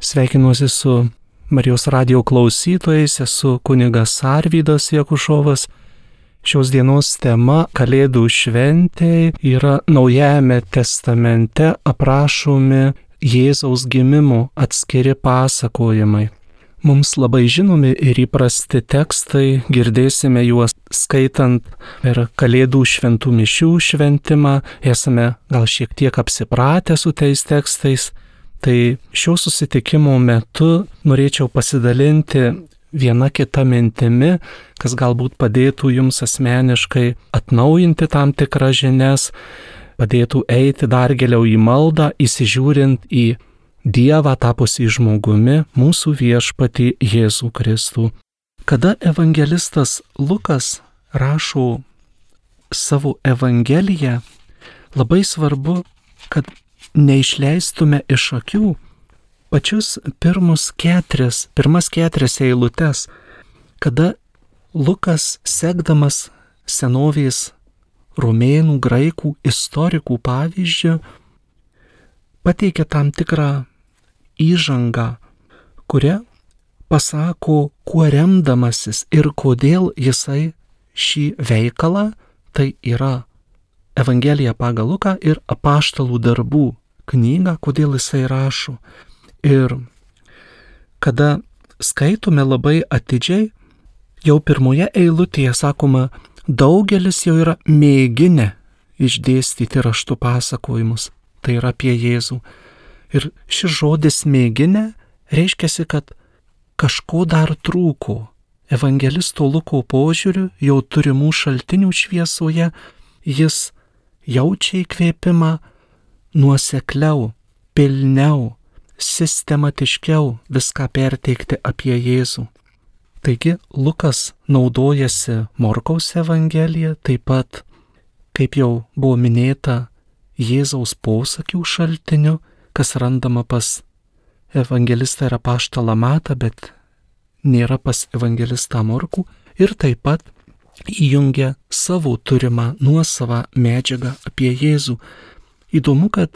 Sveikinuosi su Marijos radio klausytojais, esu kunigas Arvydas Jekušovas. Šios dienos tema - Kalėdų šventė yra Naujajame testamente aprašomi Jėzaus gimimo atskiri pasakojimai. Mums labai žinomi ir įprasti tekstai, girdėsime juos skaitant per Kalėdų šventų mišių šventimą, esame gal šiek tiek apsipratę su tais tekstais, Tai šio susitikimo metu norėčiau pasidalinti viena kita mintimi, kas galbūt padėtų jums asmeniškai atnaujinti tam tikras žinias, padėtų eiti dar giliau į maldą, įsižiūrint į Dievą tapusį žmogumi, mūsų viešpati Jėzų Kristų. Kada evangelistas Lukas rašo savo evangeliją, labai svarbu, kad neišleistume iš akių pačius pirmus keturias, pirmas keturias eilutes, kada Lukas, sekdamas senovės romėnų, graikų, istorikų pavyzdžių, pateikia tam tikrą įžangą, kuria pasako, kuo remdamasis ir kodėl jisai šį veikalą, tai yra Evangelija pagal Luką ir apaštalų darbų knygą, kodėl jisai rašo. Ir kada skaitome labai atidžiai, jau pirmoje eilutėje sakoma, daugelis jau yra mėginę išdėstyti raštų pasakojimus. Tai yra apie Jėzų. Ir šis žodis mėginę reiškia, kad kažko dar trūko. Evangelisto Luko požiūriu, jau turimų šaltinių šviesoje, jis jaučia įkvėpimą nuosekliau, pilniau, sistematiškiau viską perteikti apie Jėzų. Taigi Lukas naudojasi Morkaus Evangeliją, taip pat, kaip jau buvo minėta, Jėzaus posakių šaltiniu, kas randama pas evangelistą ir apaštalą Matą, bet nėra pas evangelistą Morkų, ir taip pat įjungia savo turimą nuosavą medžiagą apie Jėzų. Įdomu, kad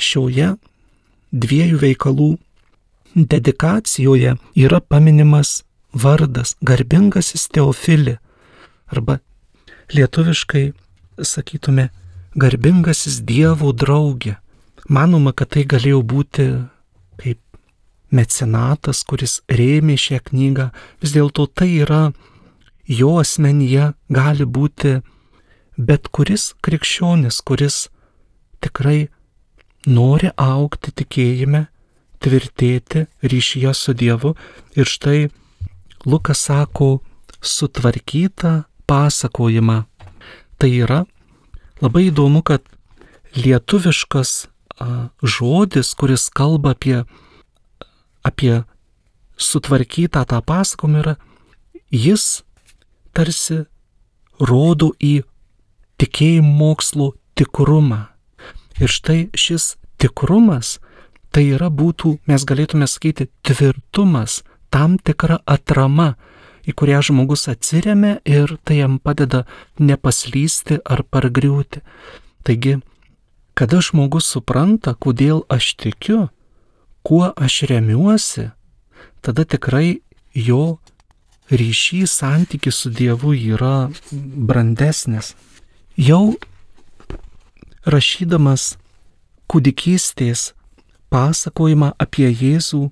šioje dviejų veikalų dedikacijoje yra paminimas vardas garbingasis Teofili arba lietuviškai sakytume garbingasis Dievo draugė. Manoma, kad tai galėjo būti kaip mecenatas, kuris rėmė šią knygą. Vis dėlto tai yra jo asmenyje gali būti bet kuris krikščionis, kuris tikrai nori aukti tikėjime, tvirtėti ryšyje su Dievu. Ir štai Lukas sako sutvarkytą pasakojimą. Tai yra labai įdomu, kad lietuviškas žodis, kuris kalba apie, apie sutvarkytą tą pasakojimą, yra jis tarsi rodo į tikėjimo mokslo tikrumą. Ir štai šis tikrumas, tai yra būtų, mes galėtume sakyti, tvirtumas, tam tikra atrama, į kurią žmogus atsiriamė ir tai jam padeda nepaslysti ar pargriūti. Taigi, kada žmogus supranta, kodėl aš tikiu, kuo aš remiuosi, tada tikrai jo ryšys, santykis su Dievu yra brandesnis. Jau rašydamas kūdikystės pasakojimą apie Jėzų,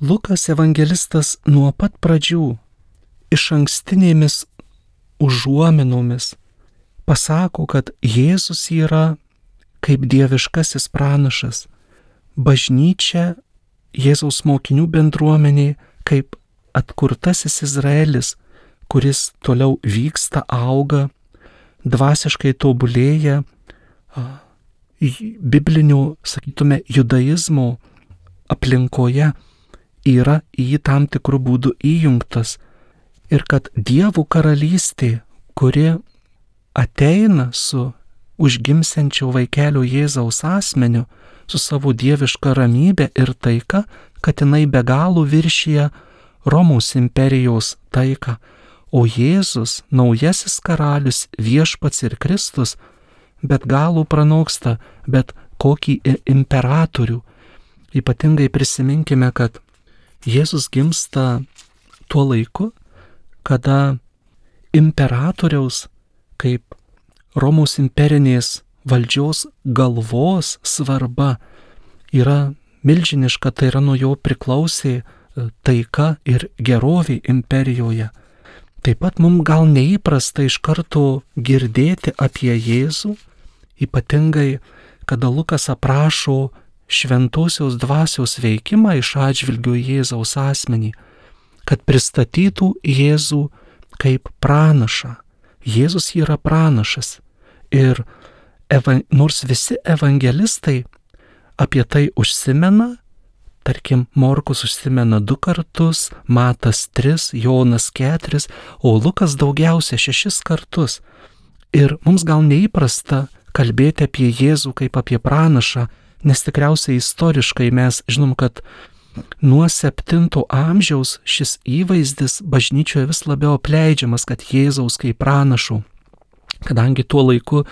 Lukas evangelistas nuo pat pradžių iš ankstinėmis užuominomis pasako, kad Jėzus yra kaip dieviškasis pranašas, bažnyčia Jėzaus mokinių bendruomeniai kaip atkurtasis Izraelis, kuris toliau vyksta, auga, dvasiškai tobulėja, biblinių, sakytume, judaizmo aplinkoje yra į jį tam tikrų būdų įjungtas. Ir kad Dievo karalystė, kuri ateina su užgimsiančio vaikelio Jėzaus asmeniu, su savo dieviška ramybė ir taika, kad jinai be galo viršyje Romos imperijos taiką, o Jėzus, naujasis karalius, viešpats ir Kristus, bet galų pranoksta bet kokį imperatorių. Ypatingai prisiminkime, kad Jėzus gimsta tuo laiku, kada imperatoriaus kaip Romos imperinės valdžios galvos svarba yra milžiniška, tai yra nuo jo priklausė e, taika ir gerovė imperijoje. Taip pat mums gal neįprasta iš karto girdėti apie Jėzų, ypatingai kada Lukas aprašo šventosios dvasios veikimą iš atžvilgių Jėzaus asmenį, kad pristatytų Jėzų kaip pranašą. Jėzus yra pranašas ir eva, nors visi evangelistai apie tai užsimena, tarkim, Morkus užsimena du kartus, Matas tris, Jonas keturis, o Lukas daugiausia šešis kartus. Ir mums gal neįprasta kalbėti apie Jėzų kaip apie pranašą, nes tikriausiai istoriškai mes žinom, kad nuo 7 amžiaus šis įvaizdis bažnyčioje vis labiau apleidžiamas, kad Jėzaus kaip pranašų, kadangi tuo laiku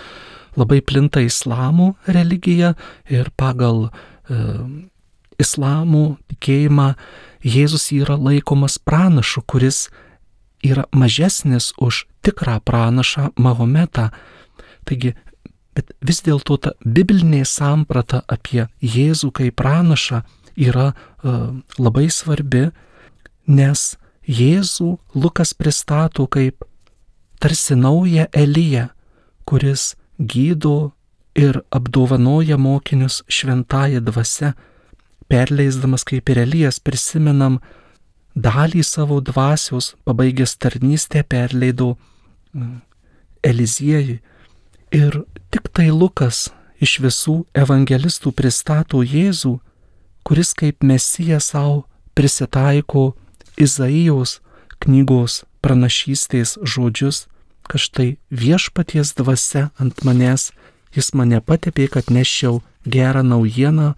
labai plinta islamų religija ir pagal e, islamų tikėjimą Jėzus yra laikomas pranašu, kuris yra mažesnis už tikrą pranašą Mahometą. Taigi, bet vis dėlto ta biblinė samprata apie Jėzų kaip pranašą yra uh, labai svarbi, nes Jėzų Lukas pristato kaip tarsi naują Eliją, kuris gydo ir apdovanoja mokinius šventąją dvasę, perleisdamas kaip ir Elijas prisimenam dalį savo dvasios, pabaigęs tarnystę perleido mm, Eliziejui. Ir tik tai Lukas iš visų evangelistų pristato Jėzų, kuris kaip mesija savo prisitaiko Izaijos knygos pranašystės žodžius kad štai viešpaties dvasia ant manęs, jis mane patepė, kad neščiau gerą naujieną,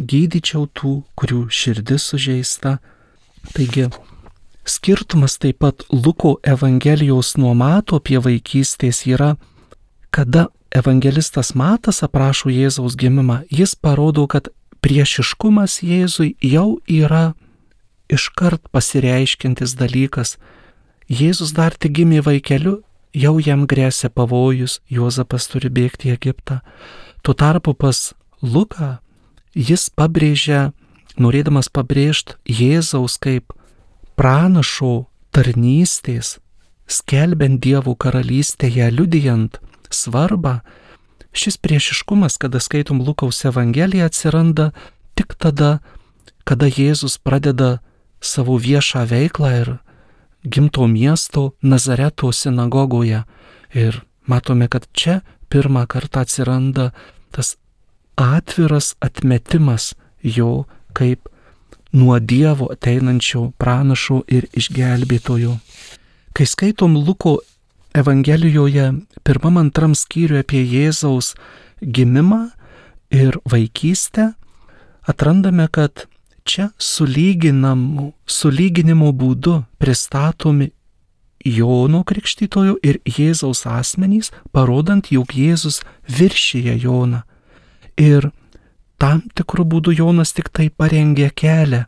gydyčiau tų, kurių širdis sužeista. Taigi, skirtumas taip pat Luko Evangelijos nuo mato apie vaikystės yra, kada evangelistas Matas aprašo Jėzaus gimimą, jis parodo, kad priešiškumas Jėzui jau yra iškart pasireiškintis dalykas. Jėzus dar tik gimė vaikeliu jau jam grėsia pavojus, Juozapas turi bėgti į Egiptą. Tuo tarpu pas Luką jis pabrėžia, norėdamas pabrėžti Jėzaus kaip pranašo tarnystės, skelbiant Dievo karalystėje, liudijant svarbą, šis priešiškumas, kada skaitom Lukaus Evangeliją, atsiranda tik tada, kada Jėzus pradeda savo viešą veiklą ir gimto miesto Nazareto sinagogoje. Ir matome, kad čia pirmą kartą atsiranda tas atviras atmetimas jo kaip nuo Dievo ateinančio pranašo ir išgelbėtojo. Kai skaitom Luko Evangelijoje pirmam antram skyriui apie Jėzaus gimimą ir vaikystę, atrandame, kad čia sulyginimo būdu pristatomi Jono Krikštytojo ir Jėzaus asmenys, parodant, jog Jėzus viršyje Joną. Ir tam tikrų būdų Jonas tik tai parengė kelią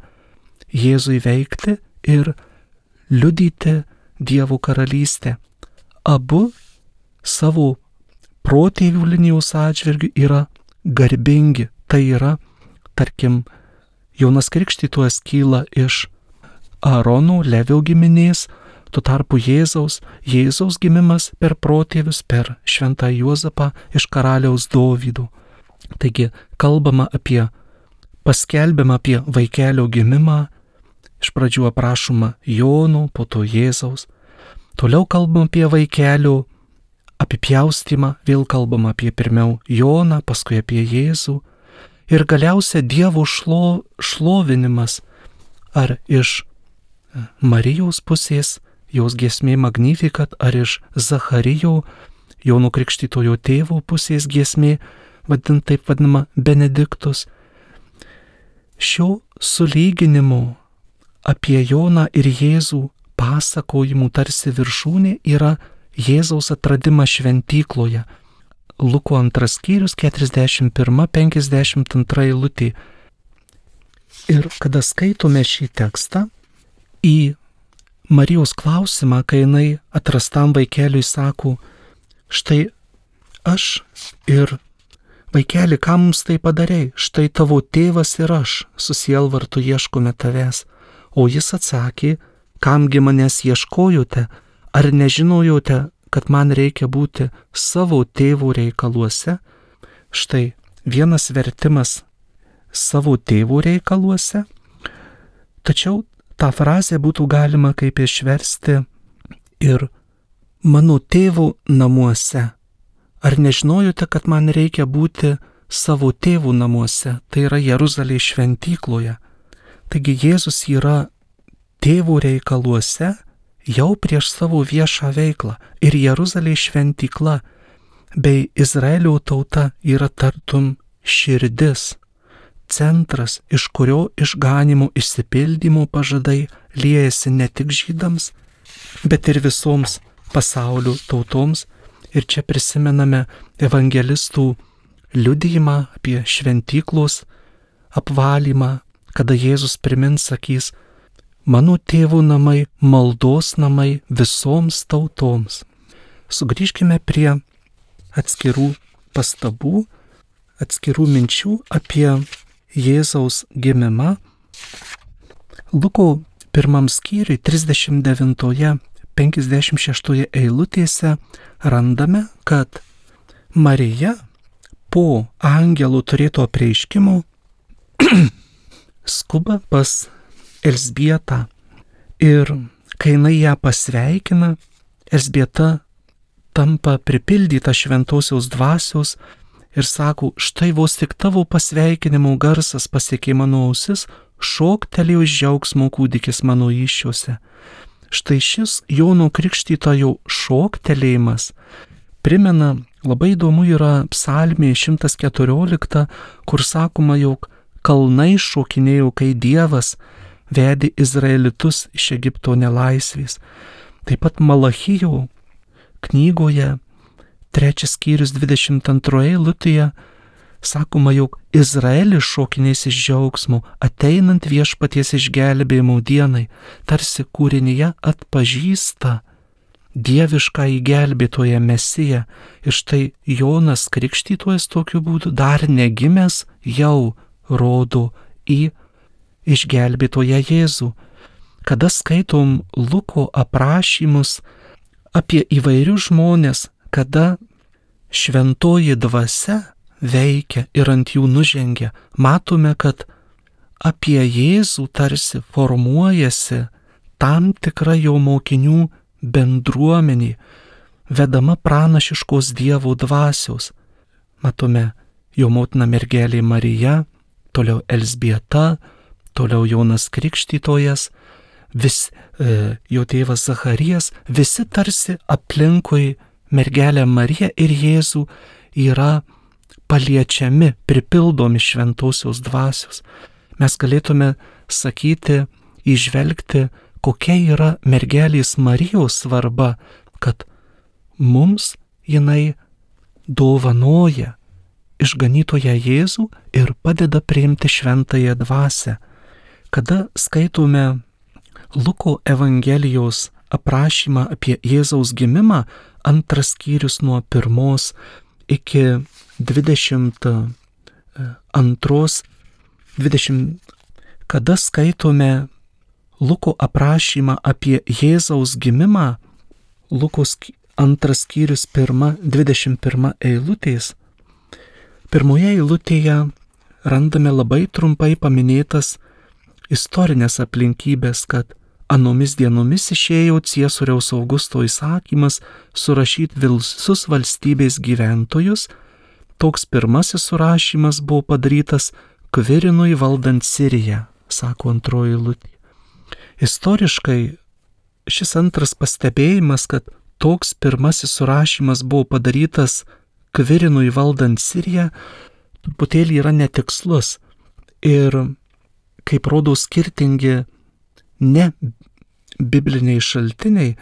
Jėzui veikti ir liudyti Dievo karalystę. Abu savo protėvių linijos atžvilgių yra garbingi. Tai yra, tarkim, Jonas Krikštytojas kyla iš Aarono Levio giminės, tuo tarpu Jėzaus, Jėzaus gimimas per protėvius, per šventą Juozapą iš karaliaus Dovydo. Taigi kalbama apie, paskelbiama apie vaikelio gimimą, iš pradžių aprašoma Jono, po to Jėzaus, toliau kalbama apie vaikelio apipjaustimą, vėl kalbama apie pirmiau Joną, paskui apie Jėzų, ir galiausia Dievo šlo, šlovinimas ar iš e, Marijos pusės, jos giesmė Magnifikat, ar iš Zacharijo, Jono Krikštytojo tėvo pusės giesmė, vadint taip vadinama Benediktus. Šio sulyginimo apie Joną ir Jėzų pasakojimų tarsi viršūnė yra Jėzaus atradimas šventykloje, Luko antras skyrius 41-52 eilutė. Ir kada skaitome šį tekstą, į Marijos klausimą, kai jinai atrastam vaikeliui sako, štai aš ir vaikeli, ką mums tai padarėjai, štai tavo tėvas ir aš susielvartu ieškome tavęs. O jis atsakė, kamgi manęs ieškojote, ar nežinojote, kad man reikia būti savo tėvų reikaluose? Štai vienas vertimas savo tėvų reikaluose, tačiau tą frazę būtų galima kaip išversti ir mano tėvų namuose. Ar nežinojote, kad man reikia būti savo tėvų namuose, tai yra Jeruzalės šventykloje. Taigi Jėzus yra tėvų reikaluose jau prieš savo viešą veiklą ir Jeruzalės šventykla bei Izraelio tauta yra tartum širdis centras, iš kurio išganimo išsipildymo pažadai liejasi ne tik žydams, bet ir visoms pasaulio tautoms. Ir čia prisimename evangelistų liudijimą apie šventyklos apvalymą, kada Jėzus primins sakys, mano tėvų namai, maldos namai visoms tautoms. Sugrįžkime prie atskirų pastabų, atskirų minčių apie Jėzaus gimimą, Luko pirmam skyriui 39-56 eilutėse randame, kad Marija po angelų turėto prieiškimo skuba pas Elsbietą ir kai jinai ją pasveikina, Elsbieta tampa pripildyta šventosios dvasios ir sako, štai vos tik tavo pasveikinimo garsas pasiekė mano ausis, šoktelėjo iš džiaugsmo kūdikis mano iššiuose. Štai šis Jono Krikštytojo šoktelėjimas primena, labai įdomu yra psalmė 114, kur sakoma, jog kalnai šokinėjo, kai Dievas vedė Izraelitus iš Egipto nelaisvės. Taip pat Malachijo knygoje trečias skyrius 22 eilutėje sakoma, jog Izraelis šokinės iš džiaugsmo, ateinant viešpaties išgelbėjimo dienai, tarsi kūrinyje atpažįsta dievišką įgelbėtoją mesiją. Ir štai Jonas Krikštytojas tokiu būdu dar negimęs jau rodo į išgelbėtoją Jėzų. Kada skaitom Luko aprašymus apie įvairius žmonės, kada šventoji dvasia veikia ir ant jų nužengia, matome, kad apie Jėzų tarsi formuojasi tam tikra jo mokinių bendruomenė, vedama pranašiškos Dievo dvasios. Matome jo motina mergelė Marija, toliau Elsbieta, toliau Jonas Krikštytojas, vis e, jo tėvas Zacharijas, visi tarsi aplinkui mergelę Mariją ir Jėzų yra paliečiami, pripildomi šventosios dvasios. Mes galėtume sakyti, išvelgti, kokia yra mergelės Marijos svarba, kad mums jinai dovanoja išganytoje Jėzų ir padeda priimti šventąją dvasę. Kada skaitome Luko Evangelijos aprašymą apie Jėzaus gimimą, antras skyrius nuo pirmos iki 22, 20, kada skaitome Luko aprašymą apie Jėzaus gimimą, Lukos antras skyrius pirma, 21 eilutės. Pirmoje eilutėje randame labai trumpai paminėtas istorinės aplinkybės, kad Anomis dienomis išėjo Ciesoriaus Augusto įsakymas surašyti visus valstybės gyventojus. Toks pirmasis surašymas buvo padarytas Kvirinui valdant Siriją, sako antroji lūtė. Istoriškai šis antras pastebėjimas, kad toks pirmasis surašymas buvo padarytas Kvirinui valdant Siriją, truputėlį yra netikslus ir, kaip rodo skirtingi ne bibliniai šaltiniai,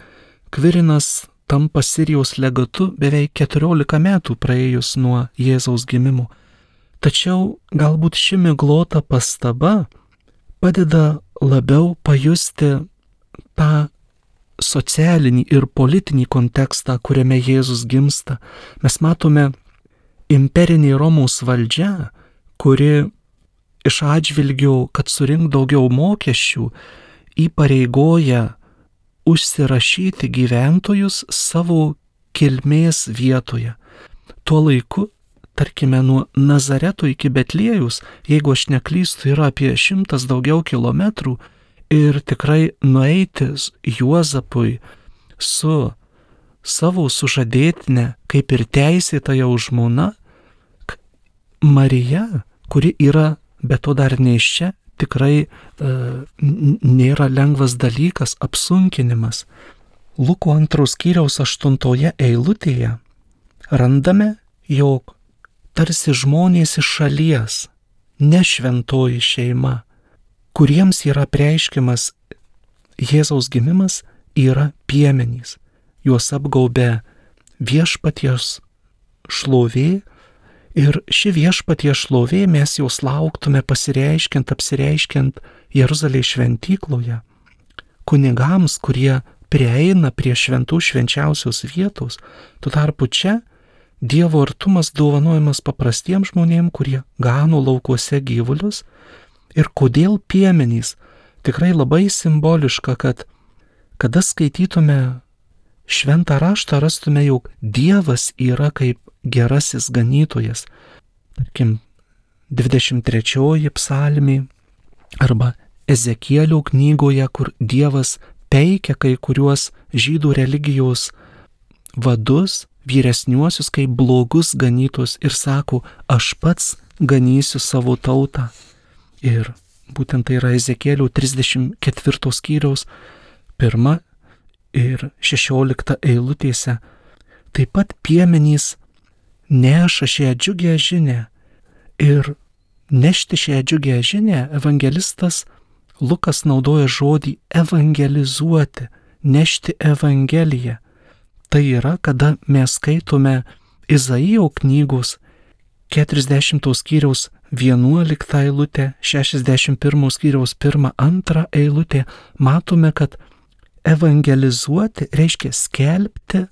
Kvirinas tampa Sirijos legatu beveik 14 metų praėjus nuo Jėzaus gimimo. Tačiau galbūt ši miglota pastaba padeda labiau pajusti tą socialinį ir politinį kontekstą, kuriame Jėzus gimsta. Mes matome imperinį Romos valdžią, kuri iš atžvilgių, kad surink daugiau mokesčių, įpareigoja užsirašyti gyventojus savo kilmės vietoje. Tuo laiku, tarkime, nuo Nazareto iki Betliejus, jeigu aš neklystu, yra apie šimtas daugiau kilometrų ir tikrai nueiti Juozapui su savo sužadėtinė, kaip ir teisėta jau žmona, Marija, kuri yra, bet to dar neiščia, tikrai e, nėra lengvas dalykas, apsunkinimas. Luko antros kiriaus aštuntoje eilutėje randame, jog tarsi žmonės iš šalies, ne šventoji šeima, kuriems yra preiškiamas Jėzaus gimimas, yra piemenys. Juos apgaubė viešpaties šlovė ir ši viešpatie šlovė mes jos lauktume pasireiškiant, apsireiškiant Jeruzalės šventykloje. Kunigams, kurie prieina prie šventų švenčiausios vietos, tuo tarpu čia Dievo artumas dovanojamas paprastiems žmonėms, kurie gano laukuose gyvulius ir kodėl piemenys. Tikrai labai simboliška, kad kada skaitytume šventą raštą, rastume, jog Dievas yra kaip gerasis ganytojas. Tarkim, 23 psalmė arba Ezekielio knygoje, kur Dievas peikia kai kuriuos žydų religijos vadus, vyresniuosius kaip blogus ganytus ir sako, aš pats ganysiu savo tautą. Ir būtent tai yra Ezekėlių 34 skyriaus 1 ir 16 eilutėse. Taip pat piemenys neša šią džiugę žinę ir nešti šią džiugę žinę evangelistas Lukas naudoja žodį evangelizuoti, nešti evangeliją. Tai yra, kada mes skaitome Izaijo knygos 40 skyriaus 11 eilutė, 61 skyriaus 1-2 eilutė, matome, kad evangelizuoti reiškia skelbti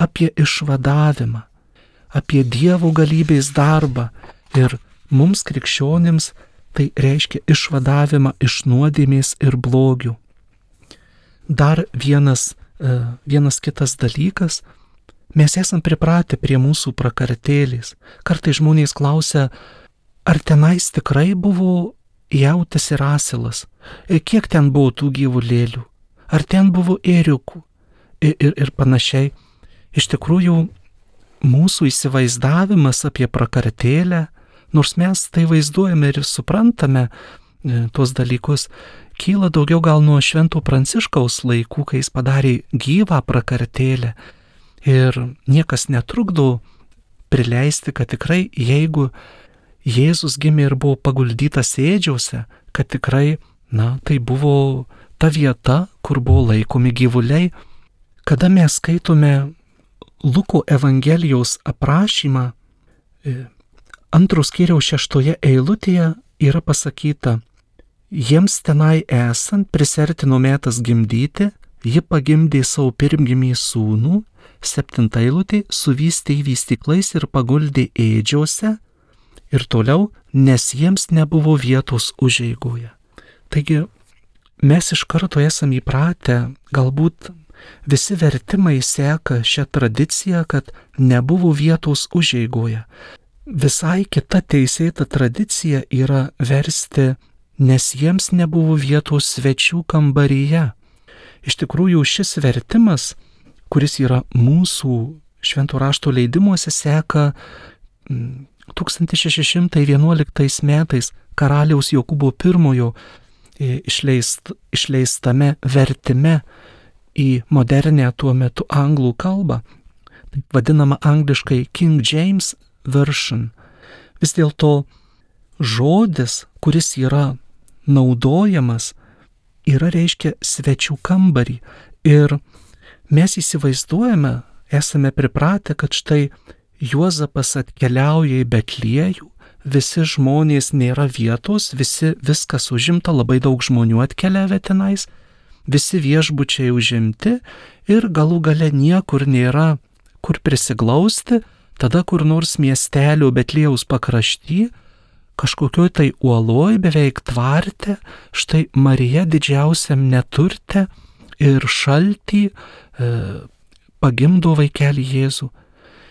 apie išvadavimą, apie Dievo galybės darbą ir mums krikščionims tai reiškia išvadavimą iš nuodėmės ir blogių. Dar vienas, e, vienas kitas dalykas, mes esam pripratę prie mūsų prakartėlės. Kartai žmonės klausia, ar tenais tikrai buvo jautas ir asilas, ir kiek ten buvo tų gyvulėlių, ar ten buvo ėriukų ir, ir, ir panašiai. Iš tikrųjų, mūsų įsivaizdavimas apie prakartėlę, nors mes tai vaizduojame ir suprantame e, tuos dalykus, kyla daugiau gal nuo Švento Pranciškaus laikų, kai jis padarė gyvą prakartėlę. Ir niekas netrukdo prileisti, kad tikrai jeigu Jėzus gimė ir buvo paguldytas ėdžiause, kad tikrai, na, tai buvo ta vieta, kur buvo laikomi gyvuliai. Kada mes skaitome Luko Evangelijos aprašymą, e, antros kiriaus šeštoje eilutėje yra pasakyta, jiems tenai esant prisertino metas gimdyti, ji pagimdė savo pirmgimį sūnų, septinta eilutė suvystė į vystiklais ir paguldė ėdžiuose, ir toliau, nes jiems nebuvo vietos užeigoje. Taigi mes iš karto esame įpratę, galbūt visi vertimai seka šią tradiciją, kad nebuvo vietos užeigoje. Visai kita teisėta tradicija yra versti, nes jiems nebuvo vietos svečių kambaryje. Iš tikrųjų šis vertimas, kuris yra mūsų šventų rašto leidimuose, seka 1611 metais karaliaus Jokūbo I e, išleist, išleistame vertime į modernę tuo metu anglų kalbą, taip vadinama angliškai King James Version. Vis dėlto žodis, kuris yra naudojamas, yra reiškia svečių kambarį. Ir mes įsivaizduojame, esame pripratę, kad štai Juozapas atkeliauja į Betliejų, visi žmonės nėra vietos, visi viskas užimta, labai daug žmonių atkeliavę tenais, visi viešbučiai užimti ir galų gale niekur nėra kur prisiglausti, tada kur nors miestelio Betlėjaus pakrašty, kažkokioj tai uoloj beveik tvarte, štai Marija didžiausiam neturte ir šaltį e, pagimdo vaikelį Jėzų.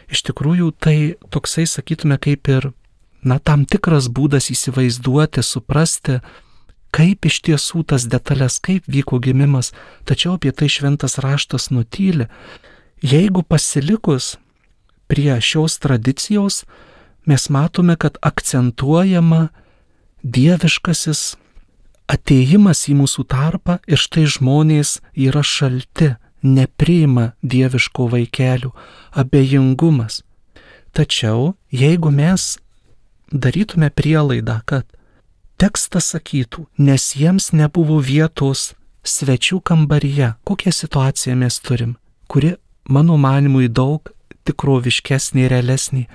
Iš tikrųjų, tai toksai, sakytume, kaip ir, na, tam tikras būdas įsivaizduoti, suprasti, kaip iš tiesų tas detalės, kaip vyko gimimas, tačiau apie tai šventas raštas nutyli. Jeigu pasilikus prie šios tradicijos, mes matome, kad akcentuojama dieviškasis ateimas į mūsų tarpą ir štai žmonės yra šalti, nepriima dieviško vaikelių, abejingumas. Tačiau jeigu mes darytume prielaidą, kad tekstas sakytų, nes jiems nebuvo vietos svečių kambaryje, kokią situaciją mes turim, kuri mano manimui daug tikroviškesnė, realesnė,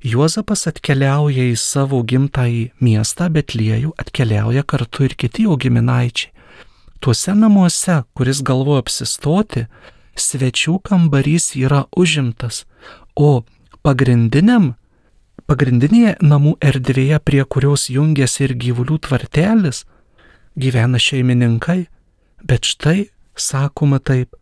Juozapas atkeliauja į savo gimtąjį miestą Betliejų, atkeliauja kartu ir kiti jo giminaičiai. Tuose namuose, kuris galvoja apsistoti, svečių kambarys yra užimtas, o pagrindiniam, pagrindinėje namų erdvėje, prie kurios jungiasi ir gyvulių tvartelis, gyvena šeimininkai, bet štai, sakoma taip,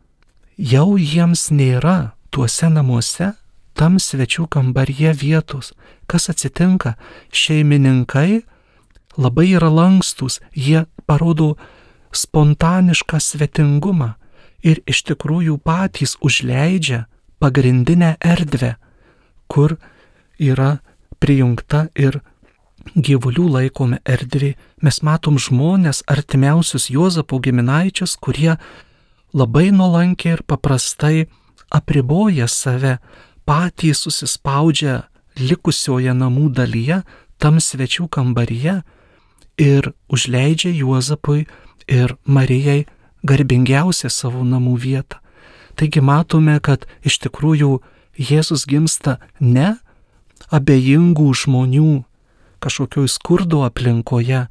jau jiems nėra tuose namuose tam svečių kambaryje vietos. Kas atsitinka? Šeimininkai labai yra lankstus, jie parodo spontanišką svetingumą ir iš tikrųjų patys užleidžia pagrindinę erdvę, kur yra prijungta ir gyvulių laikome erdvė. Mes matom žmonės, artimiausius Juozapo giminaičius, kurie labai nuolankiai ir paprastai apriboja save, patys susispaudžia likusioje namų dalyje, tam svečių kambaryje ir užleidžia Juozapui ir Marijai garbingiausią savo namų vietą. Taigi matome, kad iš tikrųjų Jėzus gimsta ne abejingų žmonių kažkokioj skurdo aplinkoje,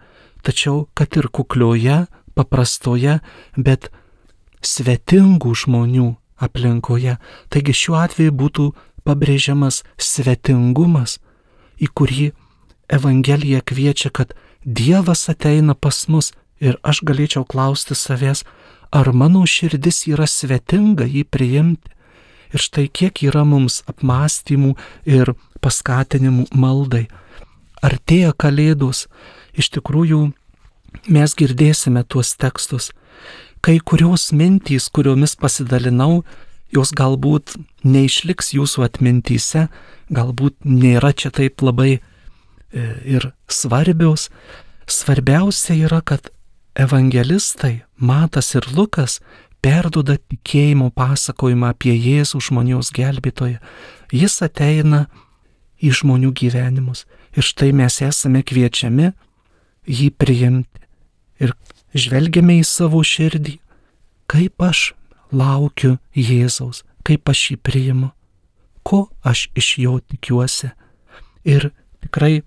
tačiau kad ir kuklioje, paprastoje, bet svetingų žmonių aplinkoje. Taigi šiuo atveju būtų pabrėžiamas svetingumas, į kurį Evangelija kviečia, kad Dievas ateina pas mus ir aš galėčiau klausti savęs, ar mano širdis yra svetinga jį priimti. Ir štai kiek yra mums apmąstymų ir paskatinimų maldai. Artėja kalėdos, iš tikrųjų mes girdėsime tuos tekstus. Kai kurios mintys, kuriomis pasidalinau, jos galbūt neišliks jūsų atmintyse, galbūt nėra čia taip labai e, ir svarbios. Svarbiausia yra, kad evangelistai Matas ir Lukas perduoda tikėjimo pasakojimą apie Jėzų žmonijos gelbėtoją. Jis ateina į žmonių gyvenimus. Ir štai mes esame kviečiami jį priimti. Ir žvelgiame į savo širdį, kaip aš laukiu Jėzaus, kaip aš jį priimu, ko aš iš jo tikiuosi. Ir tikrai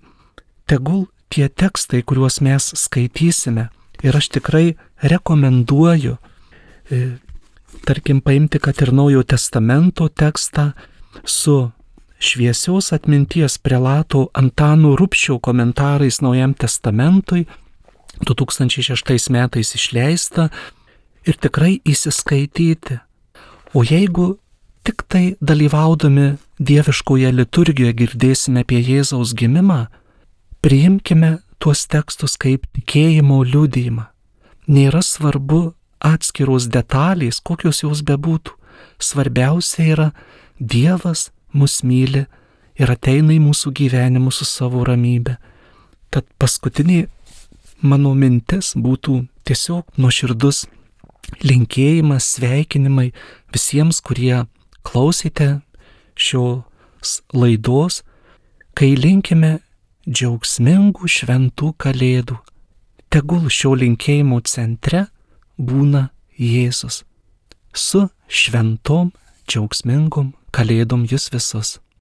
tegul tie tekstai, kuriuos mes skaitysime, ir aš tikrai rekomenduoju, e, tarkim, paimti, kad ir Naujojo testamento tekstą su šviesios atminties prelato Antano Rupščio komentarais Naujam testamentui 2006 metais išleista ir tikrai įsiskaityti. O jeigu tik tai dalyvaudami dieviškoje liturgijoje girdėsime apie Jėzaus gimimą, priimkime tuos tekstus kaip tikėjimo liudijimą. Nėra svarbu atskiros detalės, kokios jos bebūtų. Svarbiausia yra Dievas mus myli ir ateina į mūsų gyvenimus su savo ramybė. Tad paskutinė mano mintis būtų tiesiog nuoširdus linkėjimas, sveikinimai visiems, kurie klausėte šios laidos, kai linkime džiaugsmingų šventų kalėdų. Tegul šio linkėjimo centre būna Jėzus. Su šventom, džiaugsmingom kalėdom jūs visus.